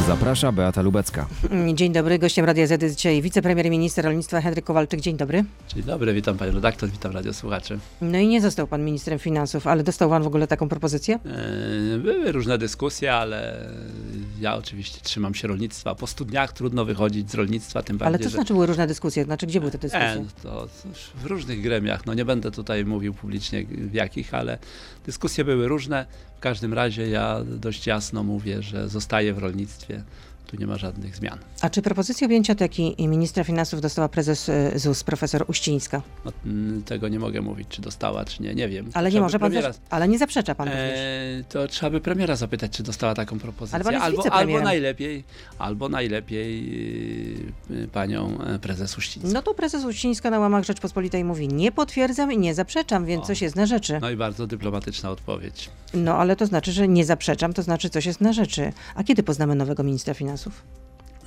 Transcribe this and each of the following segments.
Zaprasza Beata Lubecka. Dzień dobry, gościem Radia Z jest dzisiaj wicepremier i minister rolnictwa Henryk Kowalczyk. Dzień dobry. Dzień dobry, witam panią redaktor, witam radiosłuchaczy. No i nie został pan ministrem finansów, ale dostał pan w ogóle taką propozycję? Yy, Były różne dyskusje, ale ja oczywiście trzymam się rolnictwa. Po studniach trudno wychodzić z rolnictwa, tym bardziej, Ale to że... znaczy były różne dyskusje, znaczy gdzie były te dyskusje? E, to cóż, w różnych gremiach, no nie będę tutaj mówił publicznie w jakich, ale dyskusje były różne. W każdym razie ja dość jasno mówię, że zostaję w rolnictwie. Tu nie ma żadnych zmian. A czy propozycję objęcia teki ministra finansów dostała prezes y, ZUS, profesor Uścińska? No, mm, tego nie mogę mówić, czy dostała, czy nie, nie wiem. Ale nie Trzeba może pan premiera- ale nie zaprzecza pan również. E, to trzeba by premiera zapytać, czy dostała taką propozycję. Ale albo, albo najlepiej, albo najlepiej yy, panią e, prezes Uścińską. No to prezes Uścińska na łamach Rzeczpospolitej mówi, nie potwierdzam i nie zaprzeczam, więc O. coś jest na rzeczy. No i bardzo dyplomatyczna odpowiedź. No ale to znaczy, że nie zaprzeczam, to znaczy coś jest na rzeczy. A kiedy poznamy nowego ministra finansów?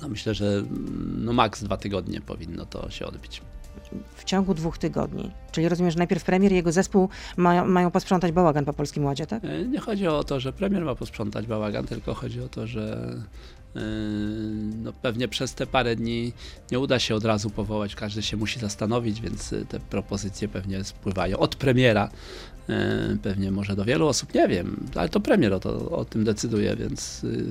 No myślę, że mm, no maks dwa tygodnie powinno to się odbyć. w ciągu dwóch tygodni. Czyli rozumiem, że najpierw premier i jego zespół mają, mają posprzątać bałagan po Polskim Ładzie, tak? E, Nie chodzi o to, że premier ma posprzątać bałagan, tylko chodzi o to, że yy, no pewnie przez te parę dni nie uda się od razu powołać, każdy się musi zastanowić, więc te propozycje pewnie spływają od premiera. Yy, Pewnie może do wielu osób, nie wiem, ale to premier o, to, o tym decyduje, więc yy,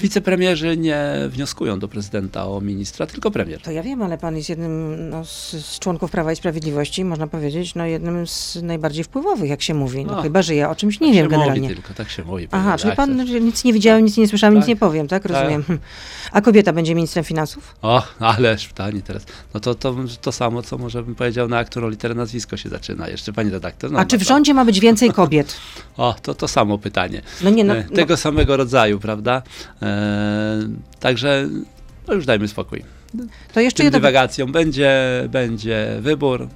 wicepremierzy nie wnioskują do prezydenta o ministra, tylko premier. To ja wiem, ale pan jest jednym no, z, z członków Prawa i Sprawiedliwości, można powiedzieć, no jednym z najbardziej wpływowych, jak się mówi. No, No. chyba, że ja o czymś nie tak wiem generalnie. Tylko, tak się mówi. Aha, czyli pan nic nie widziałem, nic nie słyszałem, nic Tak. nie powiem, tak? Rozumiem. A kobieta będzie ministrem finansów? O, ależ pytanie teraz. No to, to to samo, co może bym powiedział na aktor o literę nazwisko się zaczyna. Jeszcze pani redaktor. No, A czy no w to- rządzie ma być więcej kobiet? O, to to samo pytanie. No nie, no, E, no Tego samego rodzaju, prawda? E, także no już dajmy spokój. to jeszcze Tym jedno... dywagacją będzie, będzie wybór,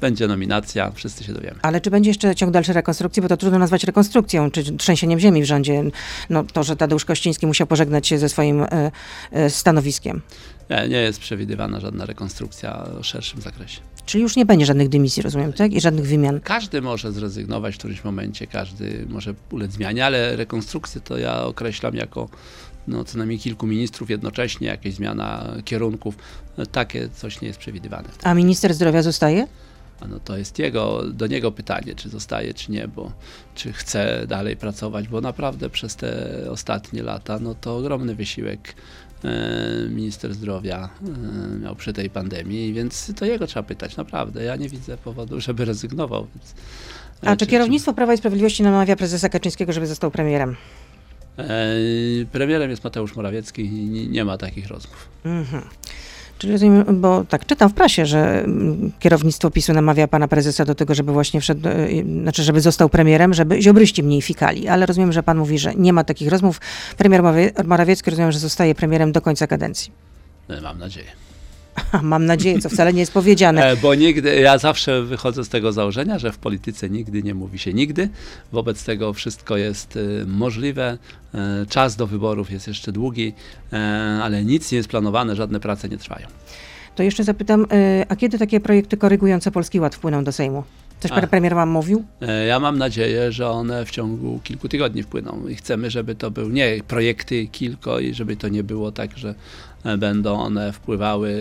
będzie nominacja, wszyscy się dowiemy. Ale czy będzie jeszcze ciąg dalszy rekonstrukcji, bo to trudno nazwać rekonstrukcją, czy trzęsieniem ziemi w rządzie, no to, że Tadeusz Kościński musiał pożegnać się ze swoim e, e, stanowiskiem. Nie, nie jest przewidywana żadna rekonstrukcja o szerszym zakresie. Czyli już nie będzie żadnych dymisji, rozumiem, tak? I żadnych wymian. Każdy może zrezygnować w którymś momencie, każdy może ulec zmianie, ale rekonstrukcję to ja określam jako no, co najmniej kilku ministrów jednocześnie, jakaś zmiana kierunków. No, takie coś nie jest przewidywane. A minister zdrowia zostaje? A no to jest jego, do niego pytanie, czy zostaje, czy nie, bo czy chce dalej pracować, bo naprawdę przez te ostatnie lata, no to ogromny wysiłek minister zdrowia e, miał przy tej pandemii, więc to jego trzeba pytać, naprawdę. Ja nie widzę powodu, żeby rezygnował. Więc, e, A czy kierownictwo Prawa i Sprawiedliwości namawia prezesa Kaczyńskiego, żeby został premierem? E, Premierem jest Mateusz Morawiecki i nie, nie ma takich rozmów. Mhm. Czyli rozumiem, bo tak czytam w prasie, że mm, kierownictwo PiSu namawia pana prezesa do tego, żeby właśnie wszedł, e, znaczy żeby został premierem, żeby ziobryści mniej fikali. Ale rozumiem, że pan mówi, że nie ma takich rozmów. Premier Morawie- Morawiecki rozumiem, że zostaje premierem do końca kadencji. E, Mam nadzieję. Mam nadzieję, co wcale nie jest powiedziane. E, Bo nigdy, ja zawsze wychodzę z tego założenia, że w polityce nigdy nie mówi się nigdy. Wobec tego wszystko jest e, możliwe. E, Czas do wyborów jest jeszcze długi, e, ale nic nie jest planowane, żadne prace nie trwają. To jeszcze zapytam, a kiedy takie projekty korygujące Polski Ład wpłyną do Sejmu? Coś pan A. premier wam mówił? E, Ja mam nadzieję, że one w ciągu kilku tygodni wpłyną i chcemy, żeby to był nie projekty kilko i żeby to nie było tak, że e, będą one wpływały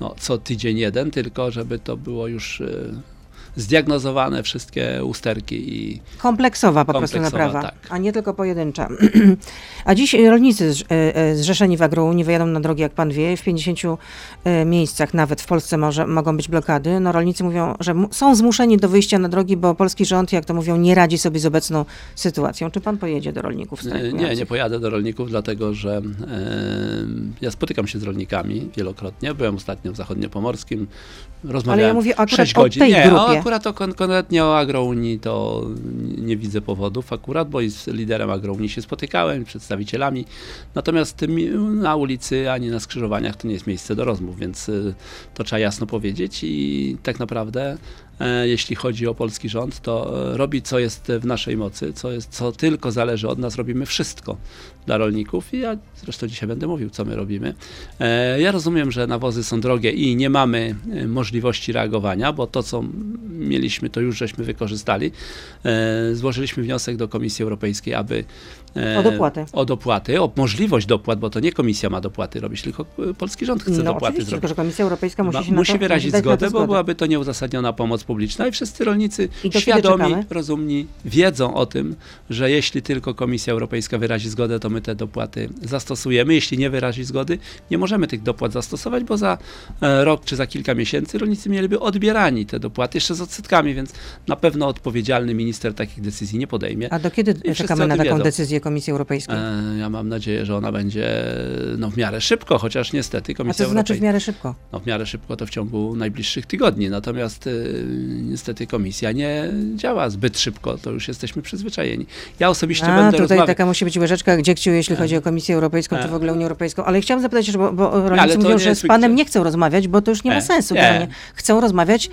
no, co tydzień jeden, tylko żeby to było już e, zdiagnozowane wszystkie usterki i Kompleksowa po prostu Kompleksowa, naprawa, tak. a nie tylko pojedyncza. a dziś rolnicy zrz- e, e, zrzeszeni w Agrounii wyjadą na drogi, jak pan wie, w 50 e, miejscach nawet w Polsce może, mogą być blokady. No rolnicy mówią, że są zmuszeni do wyjścia na drogi, bo polski rząd, jak to mówią, nie radzi sobie z obecną sytuacją. Czy pan pojedzie do rolników Nie, nie, nie pojadę do rolników, dlatego że ja spotykam się z rolnikami wielokrotnie. Byłem ostatnio w Zachodniopomorskim, rozmawiałem Ale ja mówię akurat 6 o godzin. tej nie, grupie. Akurat o, kon- konkretnie o Agrounii to nie widzę powodów akurat, bo z liderem Agrounii się spotykałem, przedstawicielami. Natomiast mi- na ulicy ani na skrzyżowaniach to nie jest miejsce do rozmów, więc y, to trzeba jasno powiedzieć i tak naprawdę e, jeśli chodzi o polski rząd, to e, robi co jest w naszej mocy, co, jest, co tylko zależy od nas, robimy wszystko dla rolników i ja zresztą dzisiaj będę mówił, co my robimy. E, Ja rozumiem, że nawozy są drogie i nie mamy możliwości reagowania, bo to, co mieliśmy, to już żeśmy wykorzystali. E, Złożyliśmy wniosek do Komisji Europejskiej, aby e, O dopłaty. O dopłaty, o możliwość dopłat, bo to nie komisja ma dopłaty robić, tylko e, polski rząd chce no dopłaty zrobić. tylko że Komisja Europejska musi Ma- się na musi wyrazić to zgodę, bo byłaby to nieuzasadniona pomoc publiczna i wszyscy rolnicy I świadomi, rozumni wiedzą o tym, że jeśli tylko Komisja Europejska wyrazi zgodę, to my te dopłaty zastosujemy. Jeśli nie wyrazi zgody, nie możemy tych dopłat zastosować, bo za rok czy za kilka miesięcy rolnicy mieliby odbierani te dopłaty jeszcze z odsetkami, więc na pewno odpowiedzialny minister takich decyzji nie podejmie. A do kiedy czekamy na taką wiedzą. decyzję Komisji Europejskiej? E, Ja mam nadzieję, że ona będzie no, w miarę szybko, chociaż niestety A Komisja co to znaczy w Europejska miarę szybko? no, w miarę szybko to w ciągu najbliższych tygodni. Natomiast y, niestety komisja nie działa zbyt szybko, to już jesteśmy przyzwyczajeni. Ja osobiście A, będę tutaj rozmawiał. taka musi być łyżeczka, gdzie jeśli E. chodzi o Komisję Europejską, czy E. w ogóle Unię Europejską. Ale chciałam zapytać, bo, bo rolnicy mówią, że z panem nie chcą rozmawiać, bo to już nie ma E. sensu. Generalnie. Chcą rozmawiać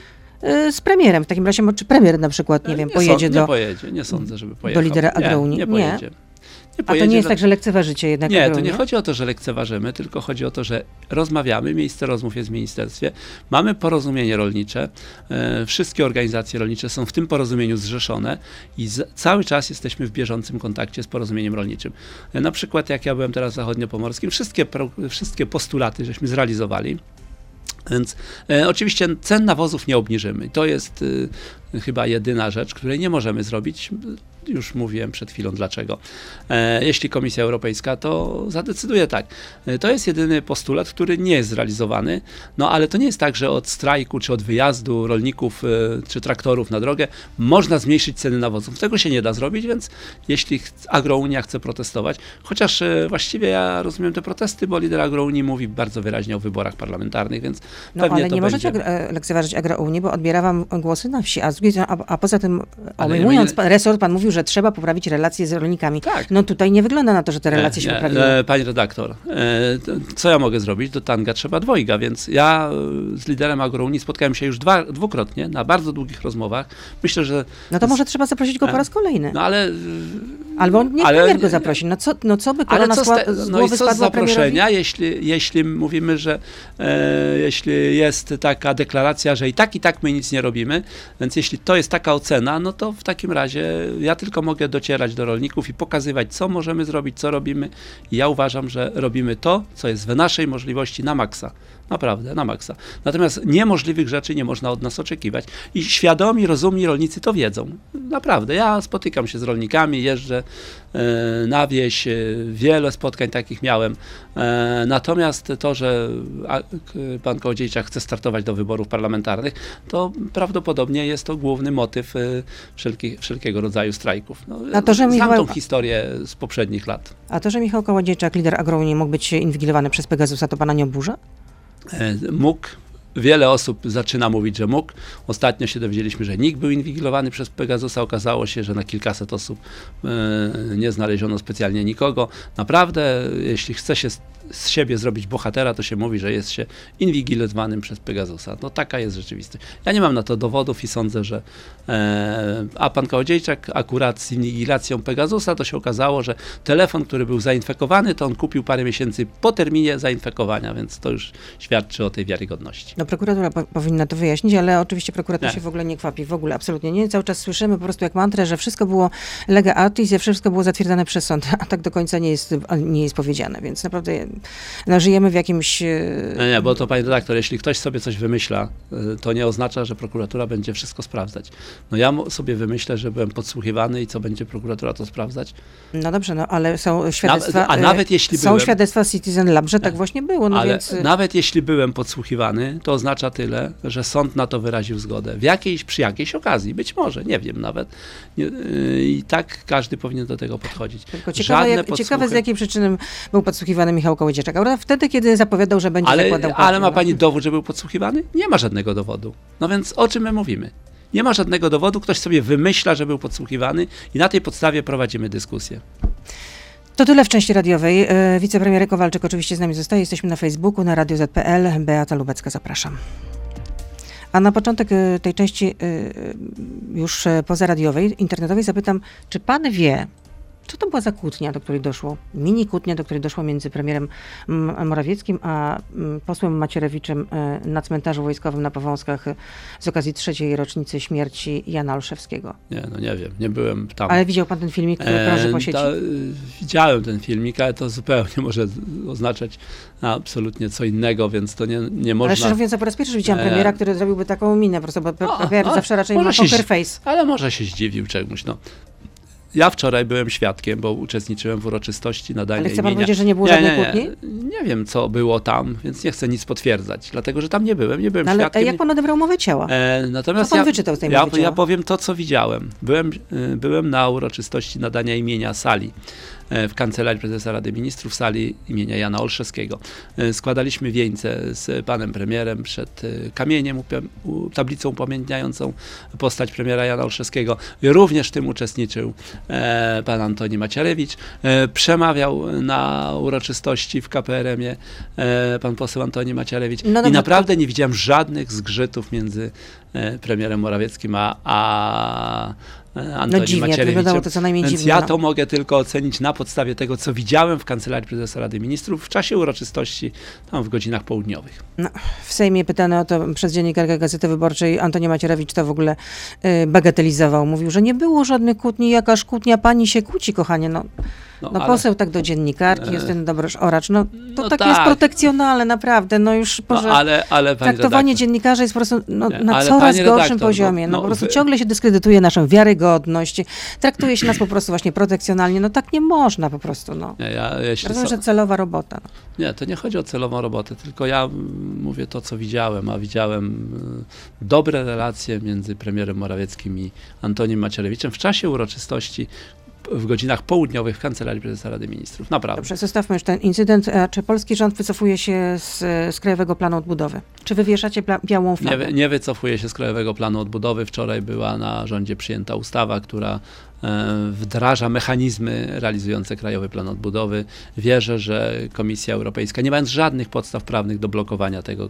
z premierem. W takim razie, czy premier na przykład, nie wiem, nie pojedzie sąd- do... Nie pojedzie, nie sądzę, żeby pojechał. lidera Nie, Agrounii? Nie Nie. pojedzie. Nie A to pojedzie, nie jest tak, że lekceważycie jednak Nie, to nie chodzi o to, że lekceważymy, tylko chodzi o to, że rozmawiamy, miejsce rozmów jest w ministerstwie, mamy porozumienie rolnicze, e, wszystkie organizacje rolnicze są w tym porozumieniu zrzeszone i z, cały czas jesteśmy w bieżącym kontakcie z porozumieniem rolniczym. E, na przykład jak ja byłem teraz w zachodniopomorskim, wszystkie, pro, wszystkie postulaty żeśmy zrealizowali. Więc e, oczywiście cen nawozów nie obniżymy. To jest e, chyba jedyna rzecz, której nie możemy zrobić. Już mówiłem przed chwilą dlaczego. E, jeśli Komisja Europejska to zadecyduje tak. E, to jest jedyny postulat, który nie jest zrealizowany. No ale to nie jest tak, że od strajku czy od wyjazdu rolników e, czy traktorów na drogę można zmniejszyć ceny nawozów. Tego się nie da zrobić, więc jeśli Agrounia chce protestować, chociaż właściwie ja rozumiem te protesty, bo lider Agrounii mówi bardzo wyraźnie o wyborach parlamentarnych, więc No pewnie ale to nie możecie będzie. lekceważyć Agrounii, bo odbiera wam głosy na wsi, a, a, a poza tym Ale obejmując pan, resort, pan mówił, że trzeba poprawić relacje z rolnikami. Tak. No tutaj nie wygląda na to, że te relacje się Nie, poprawiły. e, Pani redaktor, e, co ja mogę zrobić? Do tanga trzeba dwojga, więc ja e, z liderem Agrounii spotkałem się już dwa, dwukrotnie na bardzo długich rozmowach. Myślę, że No to może trzeba zaprosić go po E, raz kolejny. no ale Albo niech ale premier go nie- zaprosi. No co, no co by Ale korona co z, skła- te, z no i co z zaproszenia, jeśli, jeśli mówimy, że e, jeśli jest taka deklaracja, że i tak, i tak my nic nie robimy, więc jeśli to jest taka ocena, no to w takim razie ja tylko mogę docierać do rolników i pokazywać, co możemy zrobić, co robimy. I ja uważam, że robimy to, co jest w naszej możliwości na maksa. Naprawdę, na maksa. Natomiast niemożliwych rzeczy nie można od nas oczekiwać. I świadomi, rozumni rolnicy to wiedzą. Naprawdę. Ja spotykam się z rolnikami, jeżdżę na wieś, e, wiele spotkań takich miałem. E, Natomiast to, że pan Kołodziejczak chce startować do wyborów parlamentarnych, to prawdopodobnie jest to główny motyw e, wszelki, wszelkiego rodzaju strajków. No, A to, że Znam Michał- tą historię z poprzednich lat. A to, że Michał Kołodziejczak, lider Agrounii, mógł być inwigilowany przez Pegasusa, to pana nie oburza? E, mógł. Wiele osób zaczyna mówić, że mógł. Ostatnio się dowiedzieliśmy, że nikt był inwigilowany przez Pegasusa. Okazało się, że na kilkaset osób e, nie znaleziono specjalnie nikogo. Naprawdę, jeśli chce się z, siebie zrobić bohatera, to się mówi, że jest się inwigilowanym przez Pegasusa. No taka jest rzeczywistość. Ja nie mam na to dowodów i sądzę, że e, a pan Kołodziejczak akurat z inwigilacją Pegasusa to się okazało, że telefon, który był zainfekowany, to on kupił parę miesięcy po terminie zainfekowania, więc to już świadczy o tej wiarygodności. No prokuratura po, powinna to wyjaśnić, ale oczywiście prokurator Nie. się w ogóle nie kwapi, w ogóle absolutnie nie. Cały czas słyszymy po prostu jak mantrę, że wszystko było lega artis, że wszystko było zatwierdzane przez sąd, a tak do końca nie jest, nie jest powiedziane, więc naprawdę no, żyjemy w jakimś... e, Nie, nie, bo to panie redaktor, jeśli ktoś sobie coś wymyśla, y, to nie oznacza, że prokuratura będzie wszystko sprawdzać. No ja sobie wymyślę, że byłem podsłuchiwany i co będzie prokuratura to sprawdzać? No dobrze, no ale są świadectwa... a e, nawet jeśli Są byłem- świadectwa Citizen Lab, że tak właśnie było, no Ale więc... nawet jeśli byłem podsłuchiwany, to oznacza tyle, że sąd na to wyraził zgodę. W jakiejś, przy jakiejś okazji, być może, nie wiem nawet. Nie, y, I tak każdy powinien do tego podchodzić. Tylko ciekawe, jak, ciekawe z podsłuchy- jakiej przyczyny był podsłuchiwany Michał Kołodziejczak. Prawda? Wtedy, kiedy zapowiadał, że będzie Ale, zakładał ale ma no. pani dowód, że był podsłuchiwany? Nie ma żadnego dowodu. No więc o czym my mówimy? Nie ma żadnego dowodu, ktoś sobie wymyśla, że był podsłuchiwany i na tej podstawie prowadzimy dyskusję. To tyle w części radiowej. E, Wicepremier Kowalczyk oczywiście z nami zostaje. Jesteśmy na Facebooku, na Radio ZPL. Beata Lubecka, zapraszam. A na początek e, tej części e, już pozaradiowej, internetowej zapytam, czy pan wie, Co to była za kłótnia, do której doszło? Mini kłótnia, do której doszło między premierem Morawieckim a mm, posłem Macierewiczem e, na cmentarzu wojskowym na Powązkach e, z okazji trzeciej rocznicy śmierci Jana Olszewskiego. Nie, no nie wiem, nie byłem tam. Ale widział pan ten filmik, który krąży po sieci? y, widziałem ten filmik, ale to zupełnie może oznaczać absolutnie co innego, więc to nie, nie Ale można. szczerze mówiąc, po raz pierwszy widziałam E, premiera, który zrobiłby taką minę, po prostu, bo premier zawsze raczej ma poker face. Ale może się zdziwił czemuś, no. Ja wczoraj byłem świadkiem, bo uczestniczyłem w uroczystości nadania Ale chce pan imienia. powiedzieć, że nie było nie, żadnej nie, kłótni? nie, nie wiem, co było tam, więc nie chcę nic potwierdzać, dlatego, że tam nie byłem, nie byłem No, ale świadkiem. jak pan odebrał mowę ciała? E, natomiast Co pan ja, wyczytał z tej ja, mowy ciała? ja powiem to, co widziałem. Byłem, y, byłem na uroczystości nadania imienia sali e, w Kancelarii Prezesa Rady Ministrów, sali imienia Jana Olszewskiego. E, Składaliśmy wieńce z panem premierem przed e, kamieniem, tablicą upamiętniającą postać premiera Jana Olszewskiego. I również w tym uczestniczył e, pan Antoni Macierewicz. E, przemawiał na uroczystości w KPRM-ie e, pan poseł Antoni Macierewicz. No I dobrze, naprawdę nie widziałem żadnych zgrzytów między e, premierem Morawieckim a, a e, Antonim No dziwnie, to wyglądało to co najmniej Więc dziwnie. ja no. to mogę tylko ocenić na podstawie tego, co widziałem w Kancelarii Prezesa Rady Ministrów w czasie uroczystości, tam w godzinach południowych. W Sejmie pytany o to przez dziennikarkę Gazety Wyborczej Antoni Macierewicz to w ogóle y, bagatelizował. Mówił, że nie było żadnych kłótni, jakaż kłótnia, pani się kłóci, kochanie. No, no ale- poseł tak do dziennikarki, E, jest ten dobry oracz. No to no takie tak. jest protekcjonalne, naprawdę. No już no, Boże, ale, ale pani traktowanie redaktor, dziennikarzy jest po prostu no, na ale coraz gorszym redaktor, poziomie. No, no, po prostu wy- ciągle się dyskredytuje naszą wiarygodność, traktuje się nas po prostu właśnie protekcjonalnie. No tak nie można po prostu. No. nie, ja, Rozumiem, że celowa robota. No. nie, to nie chodzi o celową robotę, tylko ja mówię to, co widziałem, a widziałem y, dobre relacje między premierem Morawieckim i Antonim Macierewiczem w czasie uroczystości w godzinach południowych w Kancelarii Prezesa Rady Ministrów. Naprawdę. Dobrze, zostawmy już ten incydent. A Czy polski rząd wycofuje się z, z Krajowego Planu Odbudowy? Czy wywieszacie białą Nie, flagę? wy- nie wycofuje się z Krajowego Planu Odbudowy. Wczoraj była na rządzie przyjęta ustawa, która e, wdraża mechanizmy realizujące Krajowy Plan Odbudowy. Wierzę, że Komisja Europejska, nie mając żadnych podstaw prawnych do blokowania tego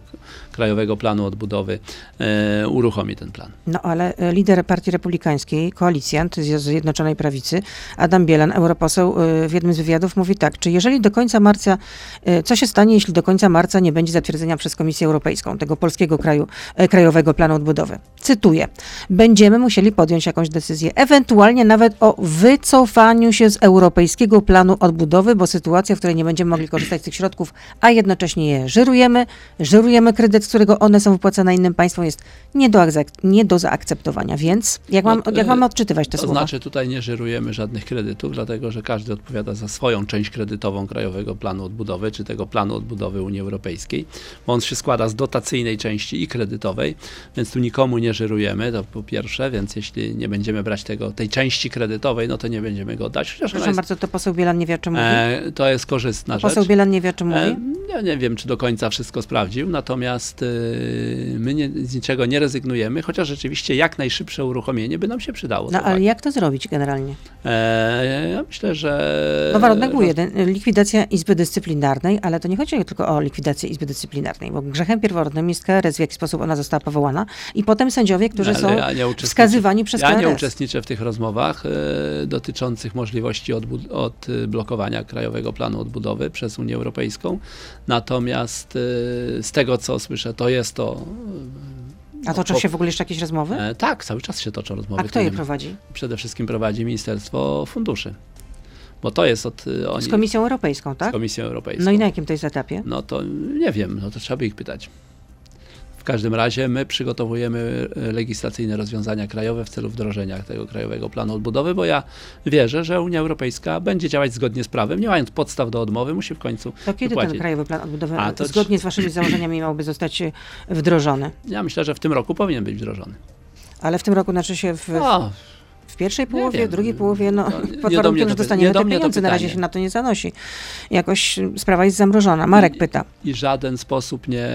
Krajowego Planu Odbudowy, e, uruchomi ten plan. No ale e, lider Partii Republikańskiej, koalicjant z Zjednoczonej Prawicy, Adam Bielan, europoseł, e, w jednym z wywiadów mówi tak, czy jeżeli do końca marca, e, co się stanie, jeśli do końca marca nie będzie zatwierdzenia przez Komisję Europejską tego polskiego kraju, e, Krajowego Planu Odbudowy? Cytuję, będziemy musieli podjąć jakąś decyzję, ewentualnie nawet o wycofaniu się z Europejskiego Planu Odbudowy, bo sytuacja, w której nie będziemy mogli korzystać z tych środków, a jednocześnie je żyrujemy, żyrujemy kredyt, z którego one są wypłacane innym państwom, jest nie do, nie do zaakceptowania. Więc jak, No, mam, to, jak e, mamy odczytywać te To słowa? znaczy tutaj nie żyrujemy żadnych kredytów, dlatego że każdy odpowiada za swoją część kredytową Krajowego Planu Odbudowy, czy tego planu odbudowy Unii Europejskiej, bo on się składa z dotacyjnej części i kredytowej, więc tu nikomu nie żyrujemy, to po pierwsze, więc jeśli nie będziemy brać tego, tej części kredytowej, no to nie będziemy go dać. Chociaż Proszę jest, bardzo, to poseł Bielan nie wie, o czym mówi. e, to jest korzystna rzecz. poseł Bielan nie wie, o czym mówi. E, Ja nie wiem, czy do końca wszystko sprawdził, natomiast y, my nie, z niczego nie rezygnujemy, chociaż rzeczywiście jak najszybsze uruchomienie by nam się przydało. No ale jak to zrobić generalnie? E, ja myślę, że. No warunek był jeden, likwidacja Izby Dyscyplinarnej, ale to nie chodzi tylko o likwidację Izby Dyscyplinarnej, bo grzechem pierwotnym jest KRS, w jaki sposób ona została powołana i potem sędziowie, którzy Ale są ja nie wskazywani przez Ja nie KRS. uczestniczę w tych rozmowach e, dotyczących możliwości odblokowania Krajowego Planu Odbudowy przez Unię Europejską. Natomiast e, z tego, co słyszę, to jest to. A toczą się w ogóle jeszcze jakieś rozmowy? E, tak, cały czas się toczą rozmowy. A kto To je prowadzi? Przede wszystkim prowadzi Ministerstwo Funduszy. Bo to jest od e, oni, Z Komisją Europejską, z tak? Komisją Europejską. No i na jakim to jest etapie? No to nie wiem, no to trzeba by ich pytać. W każdym razie my przygotowujemy e, legislacyjne rozwiązania krajowe w celu wdrożenia tego Krajowego Planu Odbudowy, bo ja wierzę, że Unia Europejska będzie działać zgodnie z prawem, nie mając podstaw do odmowy, musi w końcu To kiedy wypłacić. ten Krajowy Plan Odbudowy A, to zgodnie z waszymi założeniami miałby zostać e, wdrożony? Ja myślę, że w tym roku powinien być wdrożony. Ale w tym roku znaczy się w, O, w pierwszej połowie, wiem. w drugiej połowie, no nie- pod warunkiem, że dostaniemy nie do te pieniądze. Na razie się na to nie zanosi. Jakoś sprawa jest zamrożona. Marek I- pyta. I w żaden sposób nie,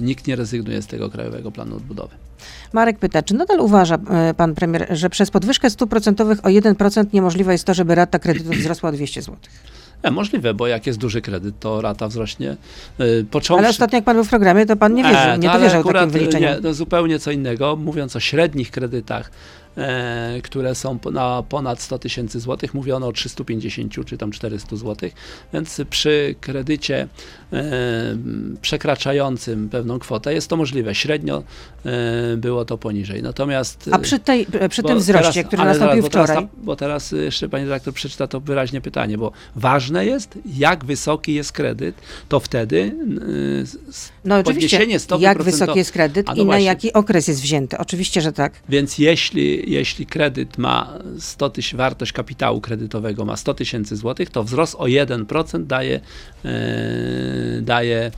nikt nie rezygnuje z tego Krajowego Planu Odbudowy. Marek pyta, czy nadal uważa e, pan premier, że przez podwyżkę stóp procentowych o 1% niemożliwe jest to, żeby rata kredytów wzrosła o 200 zł? E, możliwe, bo jak jest duży kredyt, to rata wzrośnie. E, począwszy... Ale ostatnio jak pan był w programie, to pan nie wierzył, E, nie dowierzał akurat, takim wyliczeniom. Nie, to zupełnie co innego. Mówiąc o średnich kredytach e, które są na ponad 100 tysięcy złotych. Mówiono o 350 czy tam 400 złotych, więc przy kredycie e, przekraczającym pewną kwotę jest to możliwe. Średnio było to poniżej. Natomiast A przy, tej, przy tym wzroście, teraz- który nastąpił zaraz, bo teraz wczoraj, Bo teraz y, jeszcze pani redaktor przeczyta to wyraźnie pytanie, bo ważne jest, jak wysoki jest kredyt, to wtedy y, no podniesienie stopy jak wysoki jest kredyt A no i na właśnie. jaki okres jest wzięty. Oczywiście, że tak. Więc jeśli, jeśli kredyt ma 100 tyś, wartość kapitału kredytowego ma 100 tysięcy złotych, to wzrost o 1% daje, e, daje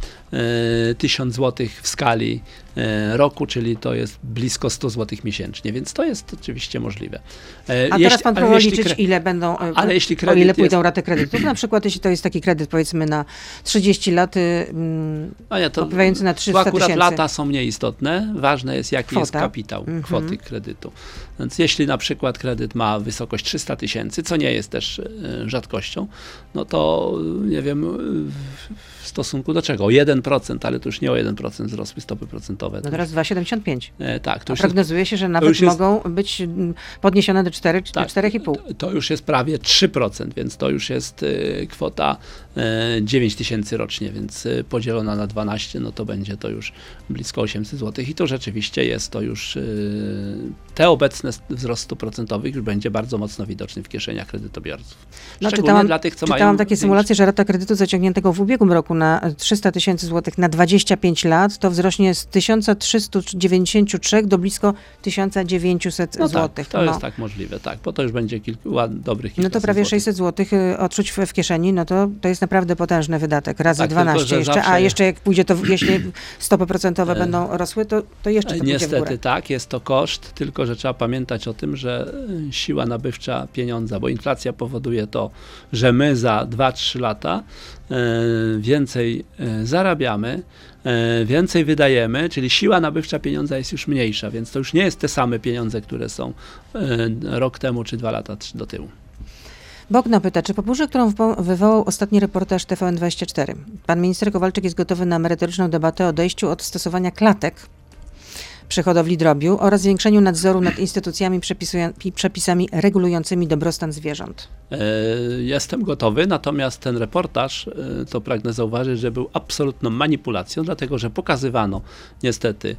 1000 złotych w skali e, roku, czyli to jest blisko 100 złotych miesięcznie, więc to jest oczywiście możliwe. E, A jeśli- teraz pan próbował liczyć, kre- ile będą, e, ale jeśli o ile pójdą jest- raty kredytów. Na przykład, jeśli to jest taki kredyt, powiedzmy, na 30 lat, mm, nie, to, na tu 300 akurat tysięcy. lata są nieistotne. Ważne jest, jaki jest Kwota. kapitał Mhm. kwoty kredytu. Więc jeśli na przykład kredyt ma wysokość 300 tysięcy, co nie jest też e, rzadkością, no to nie wiem w- stosunku do czego? O 1%, ale to już nie o 1% wzrosły stopy procentowe. no teraz 2,75. już, e, tak, to już jest prognozuje się, że nawet jest- mogą być podniesione do 4, czy Tak. 4,5. To- To już jest prawie 3%, więc to już jest e, kwota e, 9 tysięcy rocznie, więc e, podzielona na 12, no to będzie to już blisko 800 zł. I to rzeczywiście jest to już, e, te obecne wzrost stóp procentowych już będzie bardzo mocno widoczny w kieszeniach kredytobiorców. No, czytałam, dla tych, co czytałam mają takie większe- symulacje, że rata kredytu zaciągniętego w ubiegłym roku na 300 tysięcy złotych na 25 lat to wzrośnie z 1393 do blisko 1900 No złotych. tak, to jest tak możliwe, tak, bo to już będzie kilku ład, dobrych No to prawie złotych. 600 złotych y, odczuć w, w kieszeni, no to, to jest naprawdę potężny wydatek, razy Tak, tylko, 12 że jeszcze, a jeszcze jak pójdzie to, jeśli stopy procentowe E, będą rosły, to, to jeszcze to Niestety tak, jest to koszt, tylko że trzeba pamiętać o tym, że y, siła nabywcza pieniądza, bo inflacja powoduje to, że my za 2-3 lata y, więcej y, zarabiamy, więcej wydajemy, czyli siła nabywcza pieniądza jest już mniejsza, więc to już nie jest te same pieniądze, które są rok temu czy dwa lata do tyłu. Bogna pyta, czy po burzy, którą wywo- wywołał ostatni reportaż TVN24, pan minister Kowalczyk jest gotowy na merytoryczną debatę o odejściu od stosowania klatek przy hodowli drobiu oraz zwiększeniu nadzoru nad instytucjami przepisami regulującymi dobrostan zwierząt? E, Jestem gotowy, natomiast ten reportaż, e, to pragnę zauważyć, że był absolutną manipulacją, dlatego że pokazywano niestety,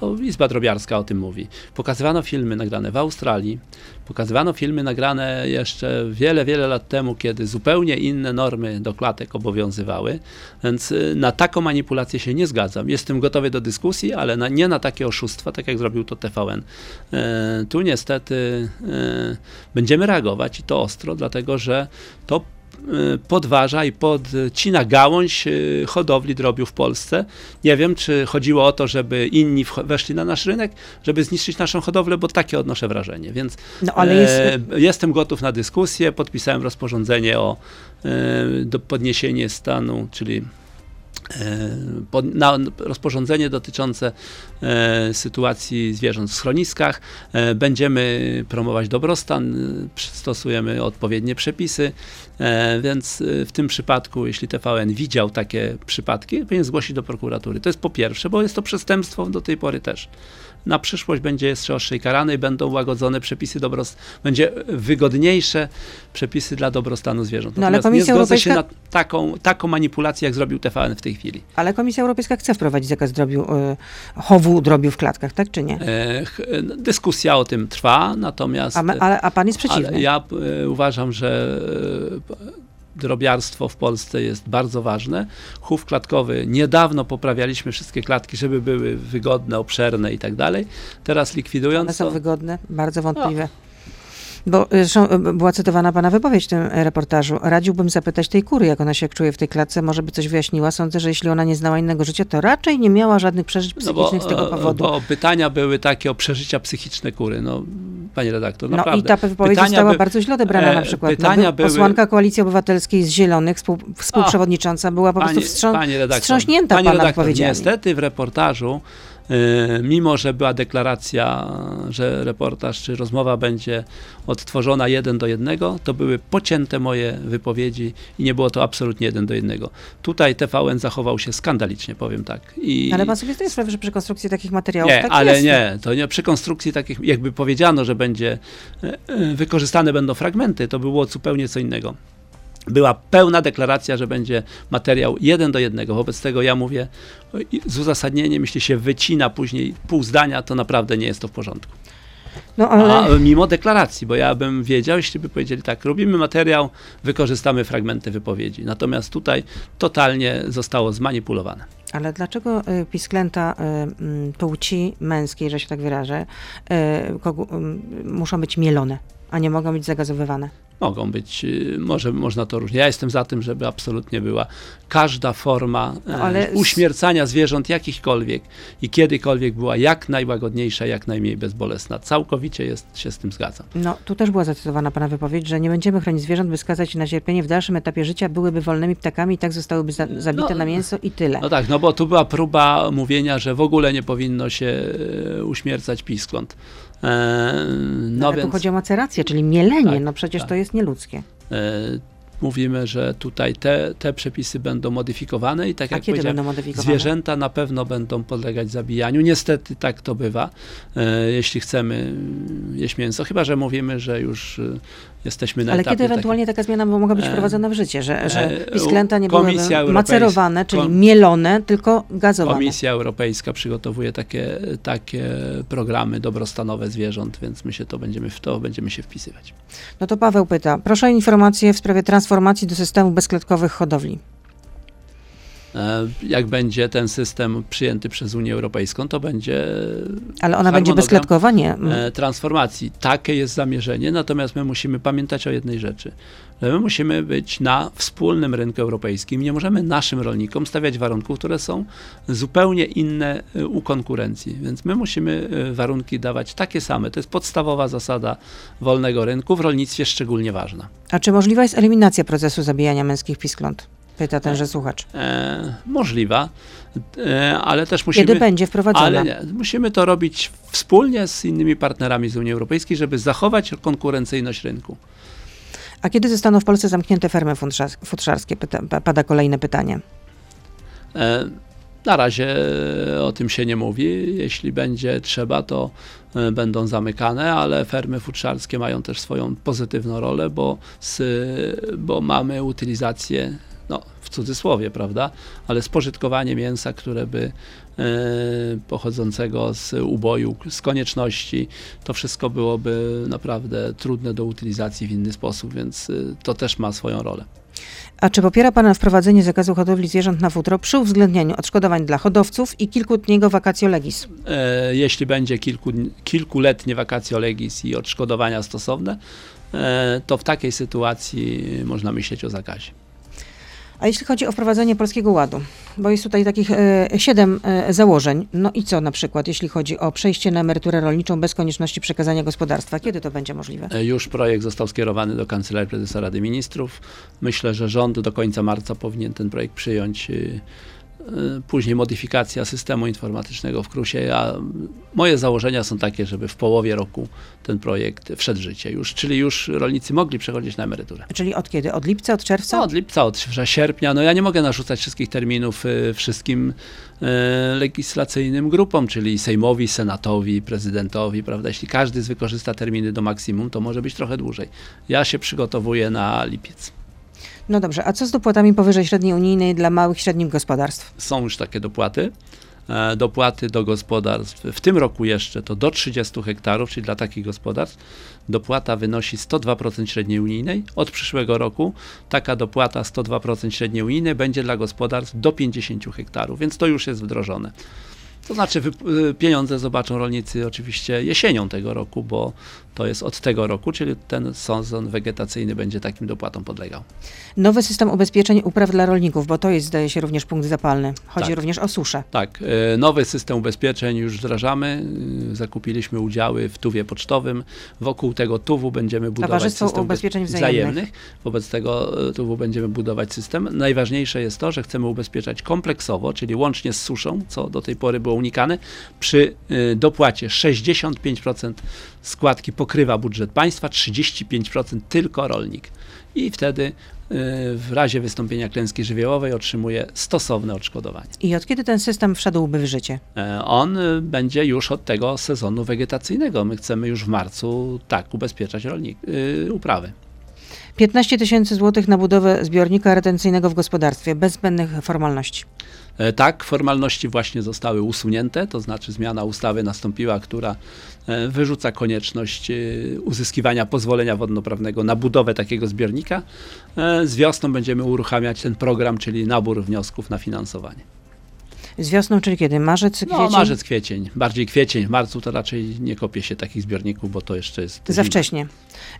to Izba Drobiarska o tym mówi, pokazywano filmy nagrane w Australii, pokazywano filmy nagrane jeszcze wiele, wiele lat temu, kiedy zupełnie inne normy do klatek obowiązywały, więc e, na taką manipulację się nie zgadzam. Jestem gotowy do dyskusji, ale na, nie na takie oszustwa, tak jak zrobił to TVN. E, Tu niestety e, będziemy reagować i to ostro, dlatego że to e, podważa i podcina gałąź e, hodowli drobiu w Polsce. Nie wiem, czy chodziło o to, żeby inni weszli na nasz rynek, żeby zniszczyć naszą hodowlę, bo takie odnoszę wrażenie. Więc No ale jest, e, jestem gotów na dyskusję. Podpisałem rozporządzenie o e, podniesienie stanu, czyli pod, na, rozporządzenie dotyczące e, sytuacji zwierząt w schroniskach. E, będziemy promować dobrostan, e, stosujemy odpowiednie przepisy, e, więc e, w tym przypadku, jeśli TVN widział takie przypadki, powinien zgłosić do prokuratury. To jest po pierwsze, bo jest to przestępstwo do tej pory też. Na przyszłość będzie jeszcze ostrzej karane i będą łagodzone przepisy dobrostanu, będzie wygodniejsze przepisy dla dobrostanu zwierząt. No, ale Natomiast nie Komisja zgodzę się na taką, taką manipulację, jak zrobił TVN w tej chwili. ale Komisja Europejska chce wprowadzić zakaz drobiu, y, chowu drobiu w klatkach, tak czy nie? E, e, no, dyskusja o tym trwa, natomiast A, my, ale, a pan jest przeciwny. ale ja e, uważam, że e, drobiarstwo w Polsce jest bardzo ważne. Chów klatkowy, niedawno poprawialiśmy wszystkie klatki, żeby były wygodne, obszerne i tak dalej. Teraz One likwidując są to, wygodne, bardzo wątpliwe. Bo y, zresztą y, była cytowana pana wypowiedź w tym y, reportażu. Radziłbym zapytać tej kury, jak ona się czuje w tej klatce, może by coś wyjaśniła. Sądzę, że jeśli ona nie znała innego życia, to raczej nie miała żadnych przeżyć no bo, psychicznych z tego e, powodu. bo pytania były takie o przeżycia psychiczne kury. No, panie redaktor, No naprawdę. i ta wypowiedź Pytania została by- bardzo źle odebrana e, na przykład. pytania no, by- były- Posłanka Koalicji Obywatelskiej z Zielonych, współ, współprzewodnicząca, była po prostu wstrząs- pani redaktor, wstrząśnięta pani pana redaktor. Niestety w reportażu E, mimo, że była deklaracja, że reportaż czy rozmowa będzie odtworzona jeden do jednego, to były pocięte moje wypowiedzi i nie było to absolutnie jeden do jednego. Tutaj TVN zachował się skandalicznie, powiem tak. I... Ale pan sobie zdaje sprawę, że przy konstrukcji takich materiałów Nie, tak ale jest. nie, to nie przy konstrukcji takich, jakby powiedziano, że będzie e, e, wykorzystane będą fragmenty, to było zupełnie co innego. Była pełna deklaracja, że będzie materiał jeden do jednego. Wobec tego ja mówię, z uzasadnieniem, jeśli się wycina później pół zdania, to naprawdę nie jest to w porządku. No, ale... A mimo deklaracji, bo ja bym wiedział, jeśli by powiedzieli tak, robimy materiał, wykorzystamy fragmenty wypowiedzi. Natomiast tutaj totalnie zostało zmanipulowane. Ale dlaczego y, pisklęta mm, płci męskiej, że się tak wyrażę, muszą być mielone, a nie mogą być zagazowywane? Mogą być, y, może można to różnie. Ja jestem za tym, żeby absolutnie była każda forma e, ale uśmiercania zwierząt jakichkolwiek i kiedykolwiek była jak najłagodniejsza, jak najmniej bezbolesna. Całkowicie jest, się z tym zgadzam. No, tu też była zacytowana pana wypowiedź, że nie będziemy chronić zwierząt, by skazać je na cierpienie w dalszym etapie życia, byłyby wolnymi ptakami i tak zostałyby za, zabite No, na mięso i tyle. No tak, no bo tu była próba mówienia, że w ogóle nie powinno się e, uśmiercać piskląt. E, no Ale tu więc chodzi o macerację, czyli mielenie, Tak, no przecież tak. to jest nieludzkie. e, mówimy, że tutaj te, te przepisy będą modyfikowane i tak A jak kiedy będą modyfikowane? Zwierzęta na pewno będą podlegać zabijaniu. Niestety tak to bywa, e, jeśli chcemy jeść mięso. Chyba, że mówimy, że już jesteśmy na Ale kiedy ewentualnie taka zmiana mogła być E, wprowadzona w życie, że, że e, pisklęta nie Komisja Europejska- macerowane, czyli Kom- mielone, tylko gazowane. Komisja Europejska przygotowuje takie, takie programy dobrostanowe zwierząt, więc my się to będziemy w to będziemy się wpisywać. No to Paweł pyta, proszę o informację w sprawie transformacji do systemu bezklatkowych hodowli. E, Jak będzie ten system przyjęty przez Unię Europejską, to będzie Ale ona będzie bezklatkowa? Nie. e, transformacji. Takie jest zamierzenie, natomiast my musimy pamiętać o jednej rzeczy, że my musimy być na wspólnym rynku europejskim. Nie możemy naszym rolnikom stawiać warunków, które są zupełnie inne e, u konkurencji, więc my musimy e, warunki dawać takie same. To jest podstawowa zasada wolnego rynku, w rolnictwie szczególnie ważna. A czy możliwa jest eliminacja procesu zabijania męskich piskląt? Pyta tenże słuchacz. E, możliwa, e, ale też musimy... Kiedy będzie wprowadzona? Ale nie, musimy to robić wspólnie z innymi partnerami z Unii Europejskiej, żeby zachować konkurencyjność rynku. A kiedy zostaną w Polsce zamknięte fermy futrzars- futrzarskie? Pyta, pa- pada kolejne pytanie. E, Na razie o tym się nie mówi. Jeśli będzie trzeba, to e, będą zamykane, ale fermy futrzarskie mają też swoją pozytywną rolę, bo, z, bo mamy utylizację, cudzysłowie, prawda, ale spożytkowanie mięsa, które by e, pochodzącego z uboju, z konieczności, to wszystko byłoby naprawdę trudne do utylizacji w inny sposób, więc e, to też ma swoją rolę. A czy popiera Pan wprowadzenie zakazu hodowli zwierząt na futro przy uwzględnieniu odszkodowań dla hodowców i kilkudniego vacatio legis? e, jeśli będzie kilku, kilkuletnie vacatio legis i odszkodowania stosowne, to w takiej sytuacji można myśleć o zakazie. A jeśli chodzi o wprowadzenie Polskiego Ładu, bo jest tutaj takich e, siedem e, założeń, no i co na przykład, jeśli chodzi o przejście na emeryturę rolniczą bez konieczności przekazania gospodarstwa? Kiedy to będzie możliwe? E, Już projekt został skierowany do Kancelarii Prezesa Rady Ministrów. Myślę, że rząd do końca marca powinien ten projekt przyjąć. Y, Później modyfikacja systemu informatycznego w Krusie. A moje założenia są takie, żeby w połowie roku ten projekt wszedł w życie już, czyli już rolnicy mogli przechodzić na emeryturę. Czyli od kiedy? Od lipca, od czerwca? Co od lipca, od sierpnia, no ja nie mogę narzucać wszystkich terminów y, wszystkim y, legislacyjnym grupom, czyli Sejmowi, Senatowi, prezydentowi, prawda? Jeśli każdy z wykorzysta terminy do maksimum, to może być trochę dłużej. Ja się przygotowuję na lipiec. No dobrze, a co z dopłatami powyżej średniej unijnej dla małych i średnich gospodarstw? Są już takie dopłaty. E, Dopłaty do gospodarstw w tym roku jeszcze to do 30 hektarów, czyli dla takich gospodarstw, dopłata wynosi 102% średniej unijnej. Od przyszłego roku taka dopłata 102% średniej unijnej będzie dla gospodarstw do 50 hektarów, więc to już jest wdrożone. To znaczy y, pieniądze zobaczą rolnicy oczywiście jesienią tego roku, bo to jest od tego roku, czyli ten sezon wegetacyjny będzie takim dopłatom podlegał. Nowy system ubezpieczeń upraw dla rolników, bo to jest, zdaje się, również punkt zapalny. Chodzi Tak. również o suszę. Tak, e, nowy system ubezpieczeń już wdrażamy. E, Zakupiliśmy udziały w tuwie pocztowym. Wokół tego tuwu będziemy budować Towarzystwo system Ubezpieczeń ubez- Wzajemnych. Wobec tego e, tuwu będziemy budować system. Najważniejsze jest to, że chcemy ubezpieczać kompleksowo, czyli łącznie z suszą, co do tej pory było unikane. Przy dopłacie 65% składki pokrywa budżet państwa, 35% tylko rolnik. I wtedy y, w razie wystąpienia klęski żywiołowej otrzymuje stosowne odszkodowanie. I od kiedy ten system wszedłby w życie? E, On y, będzie już od tego sezonu wegetacyjnego. My chcemy już w marcu tak ubezpieczać rolnik, y, uprawy. 15 tysięcy złotych na budowę zbiornika retencyjnego w gospodarstwie, bez zbędnych formalności. E, Tak, formalności właśnie zostały usunięte, to znaczy zmiana ustawy nastąpiła, która e, wyrzuca konieczność e, uzyskiwania pozwolenia wodnoprawnego na budowę takiego zbiornika. Z wiosną będziemy uruchamiać ten program, czyli nabór wniosków na finansowanie. Z wiosną, czyli kiedy? Marzec, kwiecień? No, marzec, kwiecień, bardziej kwiecień, w marcu to raczej nie kopie się takich zbiorników, bo to jeszcze jest Za zima. wcześnie.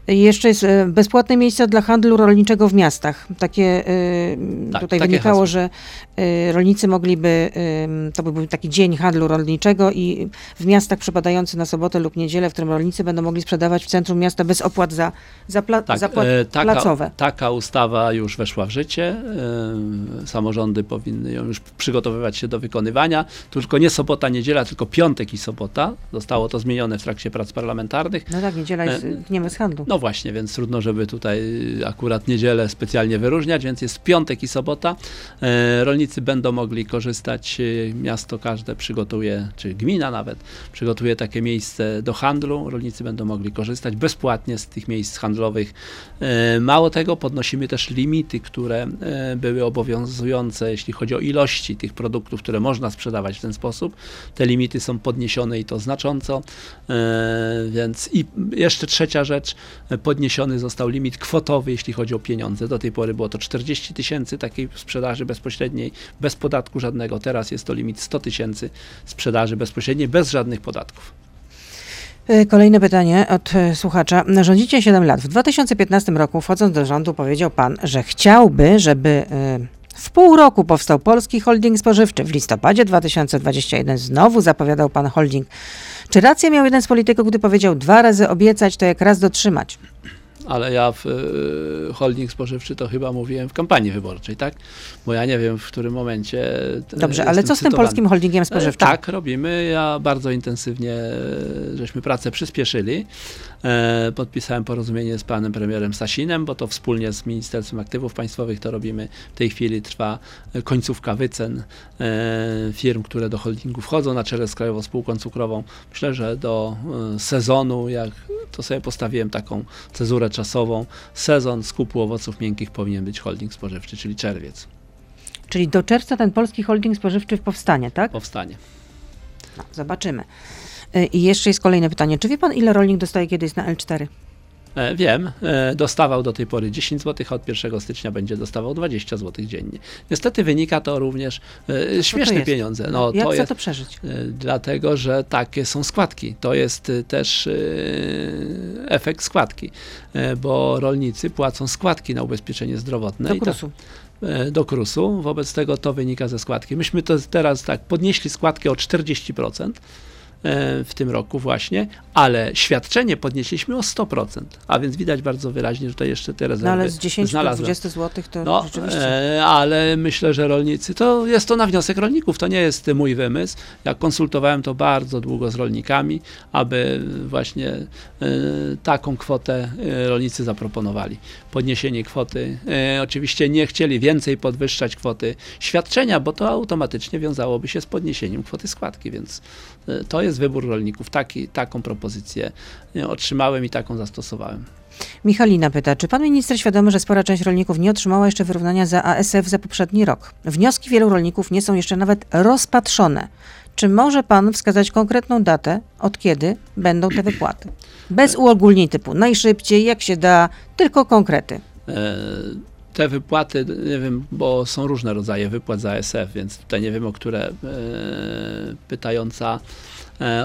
Jeszcze jest e, bezpłatne miejsca dla handlu rolniczego w miastach. Takie e, Tak, tutaj takie wynikało, hasło. że e, rolnicy mogliby, to by był taki dzień handlu rolniczego i w miastach przypadający na sobotę lub niedzielę, w którym rolnicy będą mogli sprzedawać w centrum miasta bez opłat za, za, pla, Tak, za e, taka, placowe. taka ustawa już weszła w życie. Samorządy powinny ją już przygotowywać się do wykonywania. Tylko nie sobota, niedziela, tylko piątek i sobota. Zostało to zmienione w trakcie prac parlamentarnych. No tak, niedziela jest dniem bez handlu. No właśnie, więc trudno, żeby tutaj akurat niedzielę specjalnie wyróżniać, więc jest piątek i sobota. E, Rolnicy będą mogli korzystać, e, miasto każde przygotuje, czy gmina nawet, przygotuje takie miejsce do handlu. Rolnicy będą mogli korzystać bezpłatnie z tych miejsc handlowych. E, Mało tego, podnosimy też limity, które e, były obowiązujące, jeśli chodzi o ilości tych produktów, które można sprzedawać w ten sposób. Te limity są podniesione i to znacząco. E, Więc i jeszcze trzecia rzecz, podniesiony został limit kwotowy, jeśli chodzi o pieniądze. Do tej pory było to 40 tysięcy takiej sprzedaży bezpośredniej, bez podatku żadnego. Teraz jest to limit 100 tysięcy sprzedaży bezpośredniej, bez żadnych podatków. E, Kolejne pytanie od e, słuchacza. Rządzicie 7 lat. W 2015 roku, wchodząc do rządu, powiedział pan, że chciałby, żeby w pół roku powstał polski holding spożywczy. W listopadzie 2021 znowu zapowiadał pan holding. Czy rację miał jeden z polityków, gdy powiedział dwa razy obiecać, to jak raz dotrzymać? Ale ja w e, holding spożywczy to chyba mówiłem w kampanii wyborczej, tak? Bo ja nie wiem, w którym momencie. e, Dobrze, ale co z tym cytowany. polskim holdingiem E, spożywczym? Tak, robimy. Ja bardzo intensywnie e, żeśmy pracę przyspieszyli. E, Podpisałem porozumienie z panem premierem Sasinem, bo to wspólnie z Ministerstwem Aktywów Państwowych to robimy. W tej chwili trwa e, końcówka wycen e, firm, które do holdingu wchodzą na czele z Krajową Spółką Cukrową. Myślę, że do e, sezonu, jak to sobie postawiłem taką cezurę czasową, sezon skupu owoców miękkich powinien być holding spożywczy, czyli czerwiec Czyli do czerwca ten polski holding spożywczy powstanie, tak? powstanie. No, zobaczymy. E, I jeszcze jest kolejne pytanie. Czy wie pan, ile rolnik dostaje kiedyś na L4? E, Wiem, e, dostawał do tej pory 10 zł, a od 1 stycznia będzie dostawał 20 zł dziennie. Niestety wynika to również e, śmieszne jest? pieniądze. No, Jak to jest, to przeżyć? dlatego, że takie są składki. To jest też efekt składki, bo rolnicy płacą składki na ubezpieczenie zdrowotne. Do i to- krusu. do KRUS-u, wobec tego to wynika ze składki. Myśmy to teraz tak podnieśli składkę o 40% e, w tym roku właśnie, ale świadczenie podnieśliśmy o 100%, a więc widać bardzo wyraźnie, że to jeszcze te rezerwy No ale z 10 do znalazłem. 20 zł to No, rzeczywiście. e, ale myślę, że rolnicy, to jest to na wniosek rolników, to nie jest mój wymysł. Ja konsultowałem to bardzo długo z rolnikami, aby właśnie e, taką kwotę e, rolnicy zaproponowali. Podniesienie kwoty. E, oczywiście nie chcieli więcej podwyższać kwoty świadczenia, bo to automatycznie wiązałoby się z podniesieniem kwoty składki, więc e, to jest wybór rolników. Taki, taką propozycję e, otrzymałem i taką zastosowałem. Michalina pyta, czy pan minister świadomy, że spora część rolników nie otrzymała jeszcze wyrównania za ASF za poprzedni rok? Wnioski wielu rolników nie są jeszcze nawet rozpatrzone. Czy może pan wskazać konkretną datę, od kiedy będą te wypłaty? Bez uogólnień typu najszybciej, jak się da, tylko konkrety. E, Te wypłaty, nie wiem, bo są różne rodzaje wypłat za ASF, więc tutaj nie wiem, o które e, pytająca,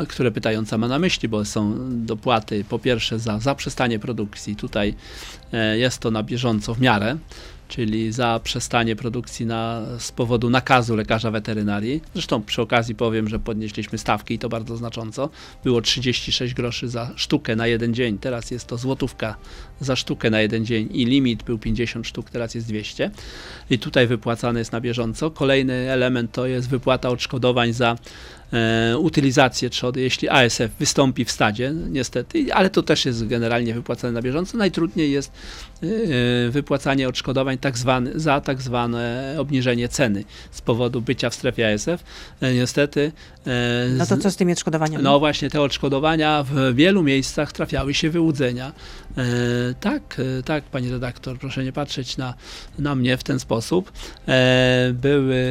które pytająca ma na myśli, bo są dopłaty po pierwsze za zaprzestanie produkcji, tutaj e, jest to na bieżąco w miarę, czyli za przestanie produkcji na, z powodu nakazu lekarza weterynarii. Zresztą przy okazji powiem, że podnieśliśmy stawki i to bardzo znacząco. Było 36 groszy za sztukę na jeden dzień, teraz jest to złotówka za sztukę na jeden dzień i limit był 50 sztuk, teraz jest 200 i tutaj wypłacane jest na bieżąco. Kolejny element to jest wypłata odszkodowań za e, utylizację trzody, jeśli ASF wystąpi w stadzie, niestety, ale to też jest generalnie wypłacane na bieżąco. Najtrudniej jest e, wypłacanie odszkodowań tak zwany, za tak zwane obniżenie ceny z powodu bycia w strefie ASF. E, niestety. E, no to co z tymi odszkodowaniami? No właśnie, te odszkodowania w wielu miejscach trafiały się wyłudzenia. E, tak, e, tak, pani redaktor, proszę nie patrzeć na, na mnie w ten sposób. E, były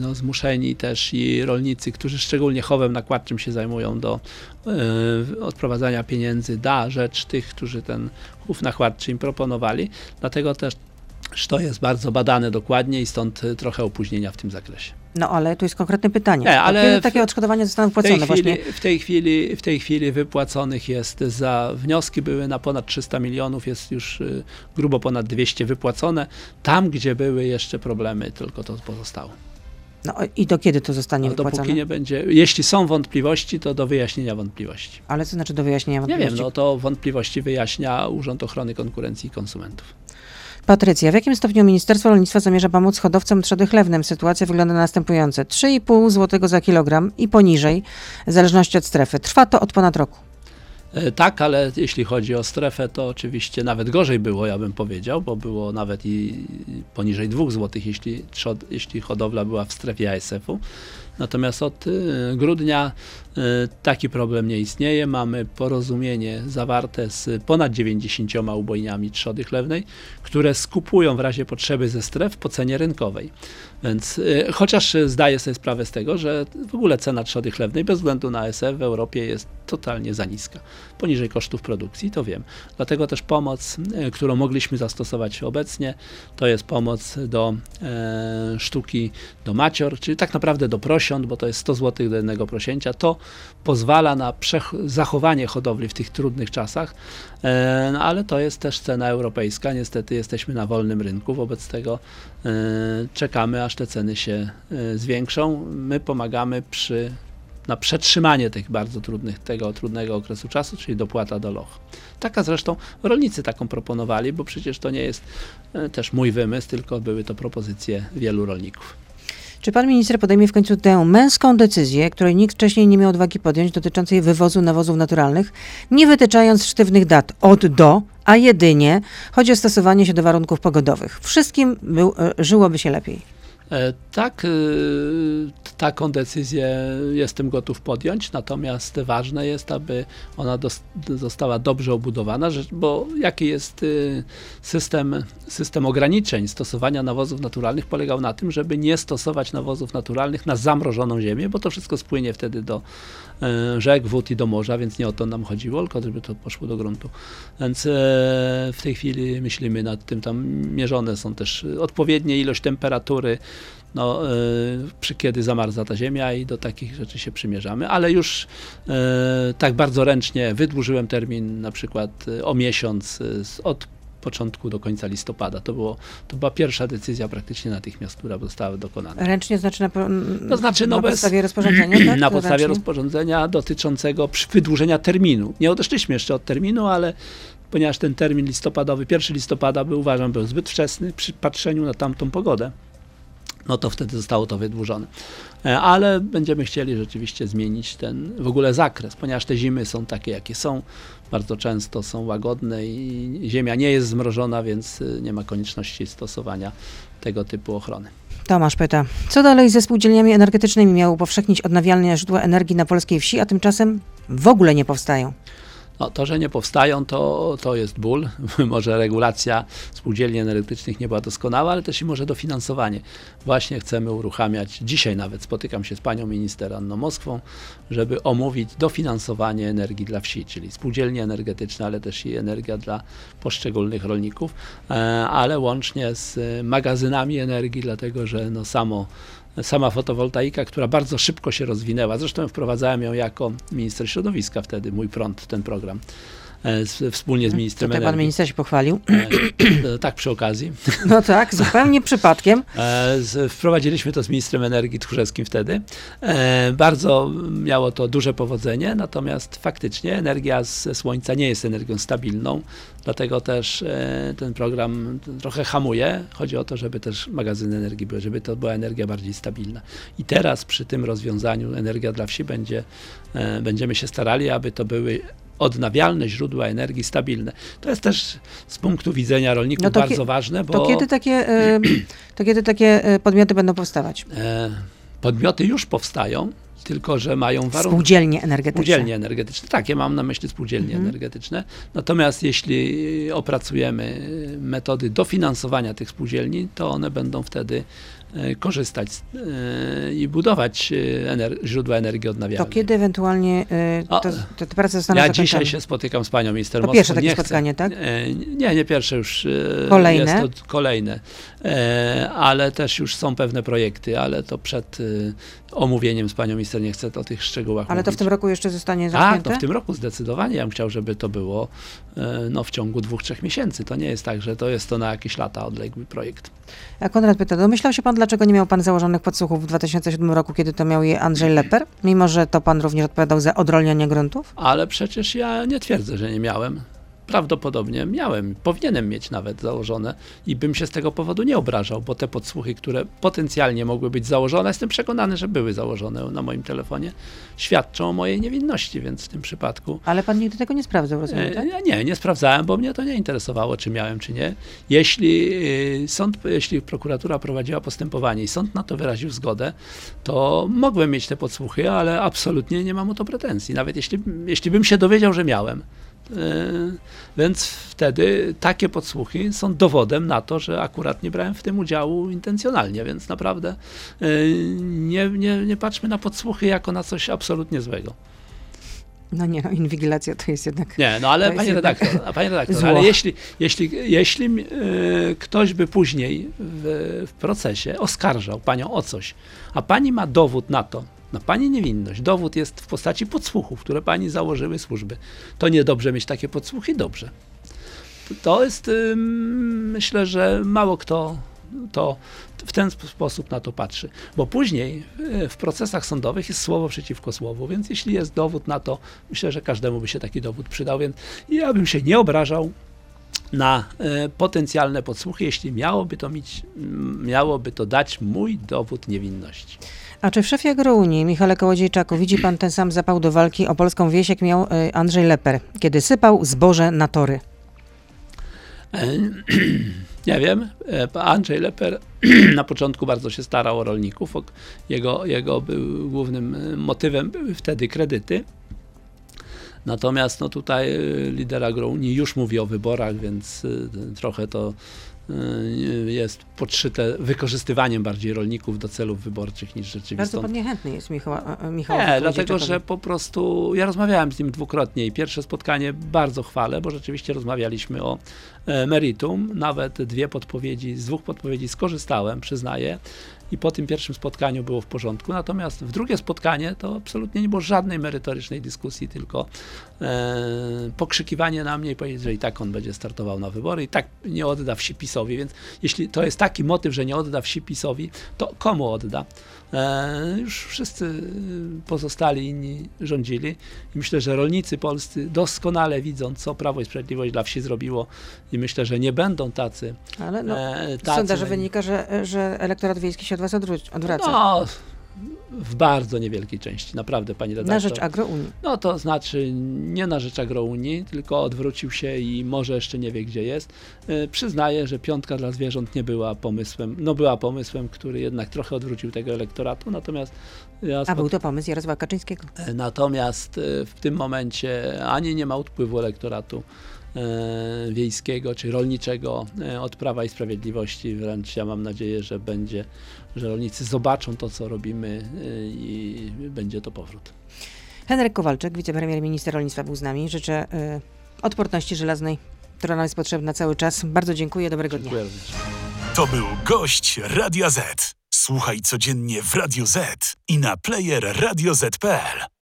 no, zmuszeni też i rolnicy, którzy szczególnie chowem nakładczym się zajmują do odprowadzania pieniędzy da rzecz tych, którzy ten chów nakładczy im proponowali. Dlatego też to jest bardzo badane dokładnie i stąd e, trochę opóźnienia w tym zakresie. No ale tu jest konkretne pytanie. Nie, ale kiedy takie odszkodowania zostaną wypłacone? W tej, chwili, w, tej chwili, w tej chwili wypłaconych jest za wnioski były na ponad 300 milionów, jest już grubo ponad 200 wypłacone. Tam, gdzie były jeszcze problemy, tylko to pozostało. No i do kiedy to zostanie no, wypłacone? Dopóki nie będzie, jeśli są wątpliwości, to do wyjaśnienia wątpliwości. Ale co znaczy do wyjaśnienia wątpliwości? Nie wiem, no to wątpliwości wyjaśnia Urząd Ochrony Konkurencji i Konsumentów. Patrycja, w jakim stopniu Ministerstwo Rolnictwa zamierza pomóc hodowcom trzody chlewnym? Sytuacja wygląda następująco. 3,5 zł za kilogram i poniżej, w zależności od strefy. Trwa to od ponad roku. E, tak, ale jeśli chodzi o strefę, to oczywiście nawet gorzej było, ja bym powiedział, bo było nawet i poniżej 2 zł, jeśli, jeśli hodowla była w strefie ASF-u. Natomiast od y, grudnia taki problem nie istnieje. Mamy porozumienie zawarte z ponad 90 ubojniami trzody chlewnej, które skupują w razie potrzeby ze stref po cenie rynkowej. Więc y, chociaż zdaję sobie sprawę z tego, że w ogóle cena trzody chlewnej bez względu na SF w Europie jest totalnie za niska. Poniżej kosztów produkcji, to wiem. Dlatego też pomoc, którą mogliśmy zastosować obecnie, to jest pomoc do e, sztuki, do macior, czyli tak naprawdę do prosi prosiąt, bo to jest 100 zł do jednego prosięcia, to pozwala na zachowanie hodowli w tych trudnych czasach, e, no, ale to jest też cena europejska. Niestety jesteśmy na wolnym rynku, wobec tego e, czekamy, aż te ceny się e, zwiększą. My pomagamy przy na przetrzymanie tych bardzo trudnych, tego trudnego okresu czasu, czyli dopłata do loch. Taka zresztą rolnicy taką proponowali, bo przecież to nie jest też mój wymysł, tylko były to propozycje wielu rolników. Czy pan minister podejmie w końcu tę męską decyzję, której nikt wcześniej nie miał odwagi podjąć, dotyczącej wywozu nawozów naturalnych, nie wytyczając sztywnych dat od do, a jedynie chodzi o stosowanie się do warunków pogodowych? Wszystkim był, e, żyłoby się lepiej. E, tak, e, taką decyzję jestem gotów podjąć, natomiast ważne jest, aby ona została dobrze obudowana, bo jaki jest e, system, system ograniczeń stosowania nawozów naturalnych polegał na tym, żeby nie stosować nawozów naturalnych na zamrożoną ziemię, bo to wszystko spłynie wtedy do rzek, wód i do morza, więc nie o to nam chodziło, tylko żeby to poszło do gruntu. Więc w tej chwili myślimy nad tym, tam mierzone są też odpowiednie ilość temperatury, no, e, przy kiedy zamarza ta ziemia i do takich rzeczy się przymierzamy, ale już e, tak bardzo ręcznie wydłużyłem termin na przykład e, o miesiąc od początku do końca listopada. To, było, to była pierwsza decyzja praktycznie natychmiast, która została dokonana. Ręcznie znaczy na, to znaczy, no na bez, podstawie rozporządzenia? Tak? Na podstawie ręcznie? rozporządzenia dotyczącego wydłużenia terminu. Nie odeszliśmy jeszcze od terminu, ale ponieważ ten termin listopadowy, 1 listopada był uważam był zbyt wczesny przy patrzeniu na tamtą pogodę no to wtedy zostało to wydłużone. E, ale będziemy chcieli rzeczywiście zmienić ten w ogóle zakres, ponieważ te zimy są takie, jakie są, bardzo często są łagodne i ziemia nie jest zmrożona, więc y, nie ma konieczności stosowania tego typu ochrony. Tomasz pyta, co dalej ze spółdzielniami energetycznymi miało upowszechnić odnawialne źródła energii na polskiej wsi, a tymczasem w ogóle nie powstają? No, to, że nie powstają, to, to jest ból. może regulacja spółdzielni energetycznych nie była doskonała, ale też i może dofinansowanie. Właśnie chcemy uruchamiać, dzisiaj nawet spotykam się z panią minister Anną Moskwą, żeby omówić dofinansowanie energii dla wsi, czyli spółdzielnie energetyczne, ale też i energia dla poszczególnych rolników, e, ale łącznie z magazynami energii, dlatego że no samo sama fotowoltaika, która bardzo szybko się rozwinęła. Zresztą wprowadzałem ją jako minister środowiska wtedy, mój prąd, ten program. E, z, wspólnie z ministrem Tutaj pan energii. minister się pochwalił. E, tak przy okazji. No tak, zupełnie przypadkiem. E, z, wprowadziliśmy to z ministrem energii Tchórzewskim wtedy. E, bardzo miało to duże powodzenie, natomiast faktycznie energia ze słońca nie jest energią stabilną, dlatego też e, ten program trochę hamuje. Chodzi o to, żeby też magazyny energii były, żeby to była energia bardziej stabilna. I teraz przy tym rozwiązaniu energia dla wsi będzie, e, będziemy się starali, aby to były odnawialne źródła energii stabilne. To jest też z punktu widzenia rolników No bardzo kie- ważne, bo To kiedy takie, e, to kiedy takie e, podmioty będą powstawać? e, podmioty już powstają, tylko że mają warunki. Spółdzielnie energetyczne. Spółdzielnie energetyczne. Takie mam na myśli spółdzielnie Mhm. energetyczne. Natomiast jeśli opracujemy metody dofinansowania tych spółdzielni, to one będą wtedy e, korzystać z- e, i budować e, ener- źródła energii To odnawialnej. kiedy ewentualnie e, to, to te prace zostaną Ja zakończone? dzisiaj się spotykam z panią minister To pierwsze takie spotkanie, tak? E, Nie, nie pierwsze już. e, Kolejne? Jest to kolejne. E, Ale też już są pewne projekty, ale to przed e, omówieniem z panią minister nie chcę o tych szczegółach Ale to w mówić. tym roku jeszcze zostanie Tak, zamknięte? to w tym roku zdecydowanie. Ja bym chciał, żeby to było e, no, w ciągu dwóch, trzech miesięcy. To nie jest tak, że to jest to na jakieś lata odległy projekt. A Konrad pyta, domyślał się pan, dlaczego nie miał pan założonych podsłuchów w 2007 roku, kiedy to miał je Andrzej Leper, mimo że to pan również odpowiadał za odrolnianie gruntów? Ale przecież ja nie twierdzę, że nie miałem. Prawdopodobnie miałem, powinienem mieć nawet założone i bym się z tego powodu nie obrażał, bo te podsłuchy, które potencjalnie mogły być założone, jestem przekonany, że były założone na moim telefonie, świadczą o mojej niewinności, więc w tym przypadku Ale pan nigdy tego nie sprawdzał, rozumiem, E, tak? Ja nie, nie sprawdzałem, bo mnie to nie interesowało, czy miałem, czy nie. Jeśli y, sąd, jeśli prokuratura prowadziła postępowanie i sąd na to wyraził zgodę, to mogłem mieć te podsłuchy, ale absolutnie nie mam o to pretensji, nawet jeśli, jeśli bym się dowiedział, że miałem. E, Więc wtedy takie podsłuchy są dowodem na to, że akurat nie brałem w tym udziału intencjonalnie, więc naprawdę e, nie, nie, nie patrzmy na podsłuchy jako na coś absolutnie złego. No nie, no inwigilacja to jest jednak... Nie, no ale panie redaktor, panie redaktor, zło. ale jeśli, jeśli, jeśli e, ktoś by później w, w procesie oskarżał panią o coś, a pani ma dowód na to, na pani niewinność, dowód jest w postaci podsłuchów, które pani założyły służby, to niedobrze mieć takie podsłuchy? Dobrze. To jest, myślę, że mało kto to w ten sp- sposób na to patrzy. Bo później e, w procesach sądowych jest słowo przeciwko słowu, więc jeśli jest dowód na to, myślę, że każdemu by się taki dowód przydał, więc ja bym się nie obrażał na e, potencjalne podsłuchy, jeśli miałoby to, mieć, miałoby to dać mój dowód niewinności. A czy w szefie Agrounii, Michale Kołodziejczaku, widzi pan ten sam zapał do walki o polską wieś, jak miał e, Andrzej Leper, kiedy sypał zboże na tory? Nie wiem. E, Andrzej Leper na początku bardzo się starał o rolników. Jego, jego był głównym e, motywem były wtedy kredyty. Natomiast no tutaj e, lider agrounii już mówi o wyborach, więc trochę to jest podszyte wykorzystywaniem bardziej rolników do celów wyborczych niż Bardzo rzeczywistą pan niechętny jest, Michał, e, Michał nie, dlatego, że po prostu ja rozmawiałem z nim dwukrotnie i pierwsze spotkanie bardzo chwalę, bo rzeczywiście rozmawialiśmy o e, meritum. Nawet dwie podpowiedzi, z dwóch podpowiedzi skorzystałem, przyznaję. I po tym pierwszym spotkaniu było w porządku. Natomiast w drugie spotkanie to absolutnie nie było żadnej merytorycznej dyskusji, tylko e, pokrzykiwanie na mnie i powiedzieć, że i tak on będzie startował na wybory i tak nie odda wsi PiSowi. Więc jeśli to jest taki motyw, że nie odda wsi PiSowi, to komu odda? E, już wszyscy pozostali inni rządzili i myślę, że rolnicy polscy doskonale widzą, co Prawo i Sprawiedliwość dla wsi zrobiło i myślę, że nie będą tacy. Ale no, e, tacy wynika, że, że elektorat wiejski się od was odwraca. No, w bardzo niewielkiej części, naprawdę, pani redaktor. na rzecz Agrounii. No to znaczy nie na rzecz agrounii, tylko odwrócił się i może jeszcze nie wie, gdzie jest. E, Przyznaję, że piątka dla zwierząt nie była pomysłem, no była pomysłem, który jednak trochę odwrócił tego elektoratu, natomiast ja A był to pomysł Jarosława Kaczyńskiego. E, Natomiast e, w tym momencie ani nie ma odpływu elektoratu wiejskiego czy rolniczego e, od Prawa i Sprawiedliwości. Wręcz ja mam nadzieję, że będzie, że rolnicy zobaczą to, co robimy e, i będzie to powrót. Henryk Kowalczyk, wicepremier minister rolnictwa był z nami. Życzę y, odporności żelaznej, która nam jest potrzebna cały czas. Bardzo dziękuję, dobrego dnia. Dziękuję również. To był gość Radia Z. Słuchaj codziennie w Radio Z i na player radioz.pl.